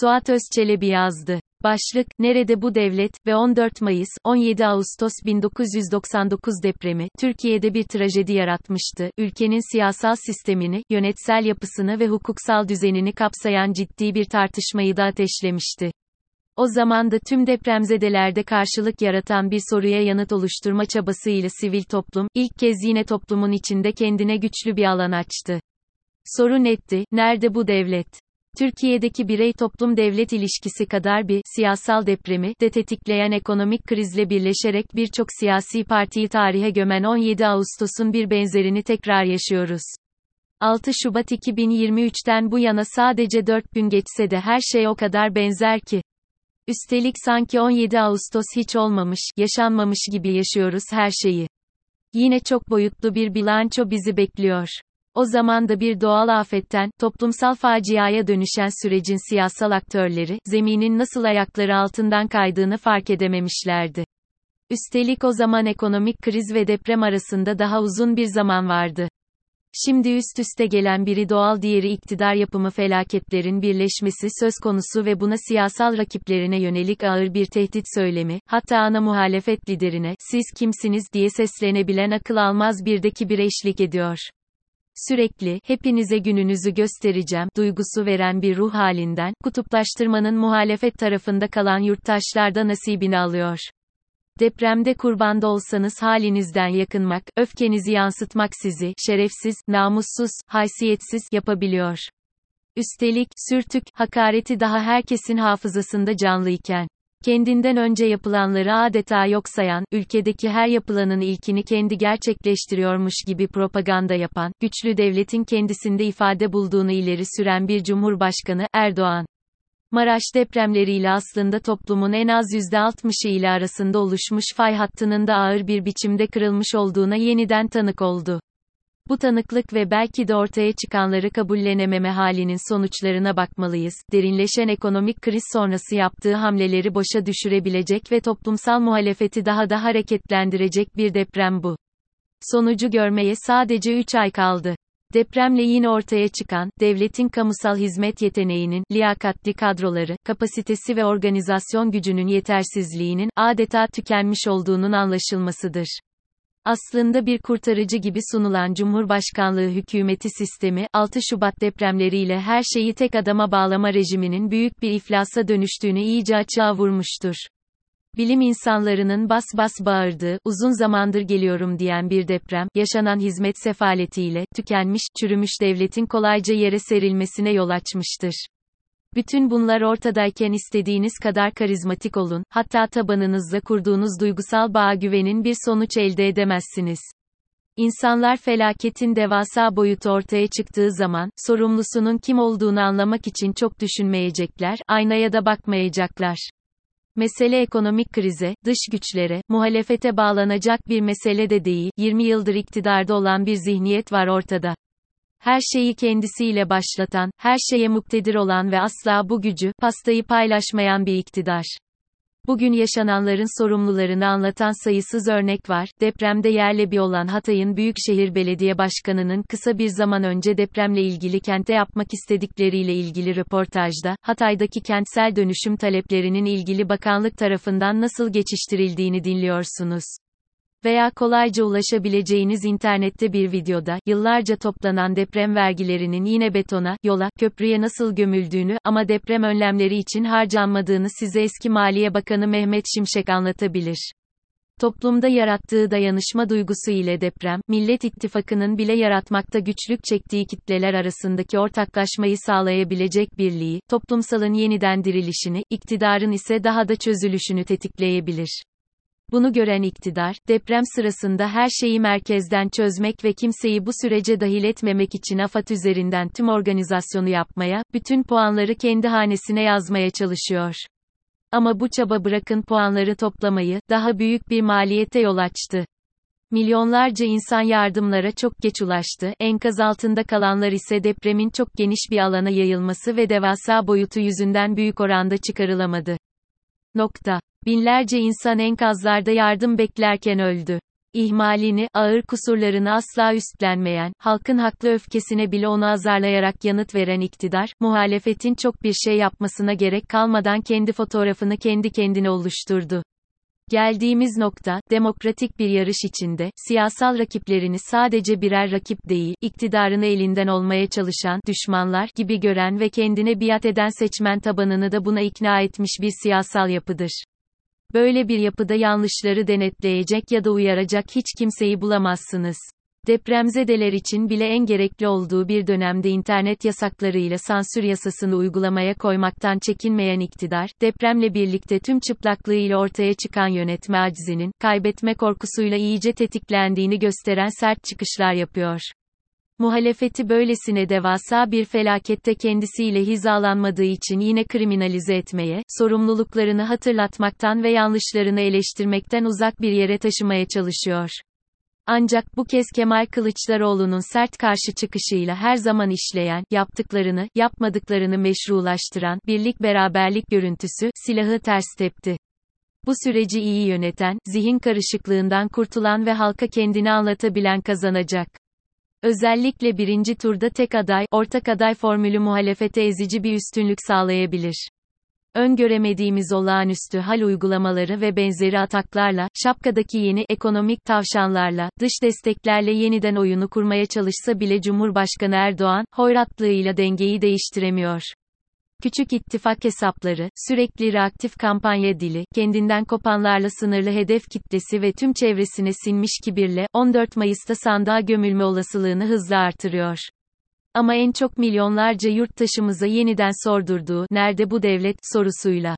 Suat Özçelebi yazdı. Başlık, Nerede bu devlet ve 14 Mayıs, 17 Ağustos 1999 depremi, Türkiye'de bir trajedi yaratmıştı. Ülkenin siyasal sistemini, yönetsel yapısını ve hukuksal düzenini kapsayan ciddi bir tartışmayı da ateşlemişti. O zaman da tüm depremzedelerde karşılık yaratan bir soruya yanıt oluşturma çabasıyla sivil toplum, ilk kez yine toplumun içinde kendine güçlü bir alan açtı. Soru netti, nerede bu devlet? Türkiye'deki birey-toplum-devlet ilişkisi kadar bir siyasal depremi de tetikleyen ekonomik krizle birleşerek birçok siyasi partiyi tarihe gömen 17 Ağustos'un bir benzerini tekrar yaşıyoruz. 6 Şubat 2023'ten bu yana sadece 4 gün geçse de her şey o kadar benzer ki. Üstelik sanki 17 Ağustos hiç olmamış, yaşanmamış gibi yaşıyoruz her şeyi. Yine çok boyutlu bir bilanço bizi bekliyor. O zaman da bir doğal afetten, toplumsal faciaya dönüşen sürecin siyasal aktörleri, zeminin nasıl ayakları altından kaydığını fark edememişlerdi. Üstelik o zaman ekonomik kriz ve deprem arasında daha uzun bir zaman vardı. Şimdi üst üste gelen biri doğal diğeri iktidar yapımı felaketlerin birleşmesi söz konusu ve buna siyasal rakiplerine yönelik ağır bir tehdit söylemi, hatta ana muhalefet liderine, siz kimsiniz diye seslenebilen akıl almaz bir eşlik ediyor. Sürekli, hepinize gününüzü göstereceğim, duygusu veren bir ruh halinden, kutuplaştırmanın muhalefet tarafında kalan yurttaşlarda nasibini alıyor. Depremde kurban da olsanız halinizden yakınmak, öfkenizi yansıtmak sizi, şerefsiz, namussuz, haysiyetsiz, yapabiliyor. Üstelik, sürtük, hakareti daha herkesin hafızasında canlıyken, kendinden önce yapılanları adeta yok sayan, ülkedeki her yapılanın ilkini kendi gerçekleştiriyormuş gibi propaganda yapan, güçlü devletin kendisinde ifade bulduğunu ileri süren bir cumhurbaşkanı, Erdoğan. Maraş depremleriyle aslında toplumun en az %60'ı ile arasında oluşmuş fay hattının da ağır bir biçimde kırılmış olduğuna yeniden tanık oldu. Bu tanıklık ve belki de ortaya çıkanları kabullenememe halinin sonuçlarına bakmalıyız. Derinleşen ekonomik kriz sonrası yaptığı hamleleri boşa düşürebilecek ve toplumsal muhalefeti daha da hareketlendirecek bir deprem bu. Sonucu görmeye sadece 3 ay kaldı. Depremle yine ortaya çıkan, devletin kamusal hizmet yeteneğinin, liyakatli kadroları, kapasitesi ve organizasyon gücünün yetersizliğinin, adeta tükenmiş olduğunun anlaşılmasıdır. Aslında bir kurtarıcı gibi sunulan Cumhurbaşkanlığı hükümeti sistemi, 6 Şubat depremleriyle her şeyi tek adama bağlama rejiminin büyük bir iflasa dönüştüğünü iyice açığa vurmuştur. Bilim insanlarının bas bas bağırdığı, uzun zamandır geliyorum diyen bir deprem, yaşanan hizmet sefaletiyle, tükenmiş, çürümüş devletin kolayca yere serilmesine yol açmıştır. Bütün bunlar ortadayken istediğiniz kadar karizmatik olun, hatta tabanınızla kurduğunuz duygusal bağa güvenin bir sonuç elde edemezsiniz. İnsanlar felaketin devasa boyutu ortaya çıktığı zaman, sorumlusunun kim olduğunu anlamak için çok düşünmeyecekler, aynaya da bakmayacaklar. Mesele ekonomik krize, dış güçlere, muhalefete bağlanacak bir mesele de değil, 20 yıldır iktidarda olan bir zihniyet var ortada. Her şeyi kendisiyle başlatan, her şeye muktedir olan ve asla bu gücü, pastayı paylaşmayan bir iktidar. Bugün yaşananların sorumlularını anlatan sayısız örnek var. Depremde yerle bir olan Hatay'ın Büyükşehir Belediye Başkanı'nın kısa bir zaman önce depremle ilgili kente yapmak istedikleriyle ilgili röportajda, Hatay'daki kentsel dönüşüm taleplerinin ilgili bakanlık tarafından nasıl geçiştirildiğini dinliyorsunuz veya kolayca ulaşabileceğiniz internette bir videoda, yıllarca toplanan deprem vergilerinin yine betona, yola, köprüye nasıl gömüldüğünü ama deprem önlemleri için harcanmadığını size eski Maliye Bakanı Mehmet Şimşek anlatabilir. Toplumda yarattığı dayanışma duygusu ile deprem, Millet İttifakı'nın bile yaratmakta güçlük çektiği kitleler arasındaki ortaklaşmayı sağlayabilecek birliği, toplumsalın yeniden dirilişini, iktidarın ise daha da çözülüşünü tetikleyebilir. Bunu gören iktidar, deprem sırasında her şeyi merkezden çözmek ve kimseyi bu sürece dahil etmemek için AFAD üzerinden tüm organizasyonu yapmaya, bütün puanları kendi hanesine yazmaya çalışıyor. Ama bu çaba bırakın puanları toplamayı, daha büyük bir maliyete yol açtı. Milyonlarca insan yardımlara çok geç ulaştı, enkaz altında kalanlar ise depremin çok geniş bir alana yayılması ve devasa boyutu yüzünden büyük oranda çıkarılamadı. Nokta. Binlerce insan enkazlarda yardım beklerken öldü. ihmalini, ağır kusurlarını asla üstlenmeyen, halkın haklı öfkesine bile onu azarlayarak yanıt veren iktidar, muhalefetin çok bir şey yapmasına gerek kalmadan kendi fotoğrafını kendi kendine oluşturdu. Geldiğimiz nokta, demokratik bir yarış içinde, siyasal rakiplerini sadece birer rakip değil, iktidarını elinden olmaya çalışan, düşmanlar gibi gören ve kendine biat eden seçmen tabanını da buna ikna etmiş bir siyasal yapıdır. Böyle bir yapıda yanlışları denetleyecek ya da uyaracak hiç kimseyi bulamazsınız. Depremzedeler için bile en gerekli olduğu bir dönemde internet yasaklarıyla sansür yasasını uygulamaya koymaktan çekinmeyen iktidar, depremle birlikte tüm çıplaklığıyla ortaya çıkan yönetme acizinin, kaybetme korkusuyla iyice tetiklendiğini gösteren sert çıkışlar yapıyor. Muhalefeti böylesine devasa bir felakette kendisiyle hizalanmadığı için yine kriminalize etmeye, sorumluluklarını hatırlatmaktan ve yanlışlarını eleştirmekten uzak bir yere taşımaya çalışıyor. Ancak bu kez Kemal Kılıçdaroğlu'nun sert karşı çıkışıyla her zaman işleyen, yaptıklarını, yapmadıklarını meşrulaştıran, birlik beraberlik görüntüsü, silahı ters tepti. Bu süreci iyi yöneten, zihin karışıklığından kurtulan ve halka kendini anlatabilen kazanacak. Özellikle birinci turda tek aday, ortak aday formülü muhalefete ezici bir üstünlük sağlayabilir. Öngöremediğimiz olağanüstü hal uygulamaları ve benzeri ataklarla, şapkadaki yeni ekonomik tavşanlarla, dış desteklerle yeniden oyunu kurmaya çalışsa bile Cumhurbaşkanı Erdoğan, hoyratlığıyla dengeyi değiştiremiyor. Küçük ittifak hesapları, sürekli reaktif kampanya dili, kendinden kopanlarla sınırlı hedef kitlesi ve tüm çevresine sinmiş kibirle, 14 Mayıs'ta sandığa gömülme olasılığını hızla artırıyor. Ama en çok milyonlarca yurttaşımıza yeniden sordurduğu, nerede bu devlet, sorusuyla.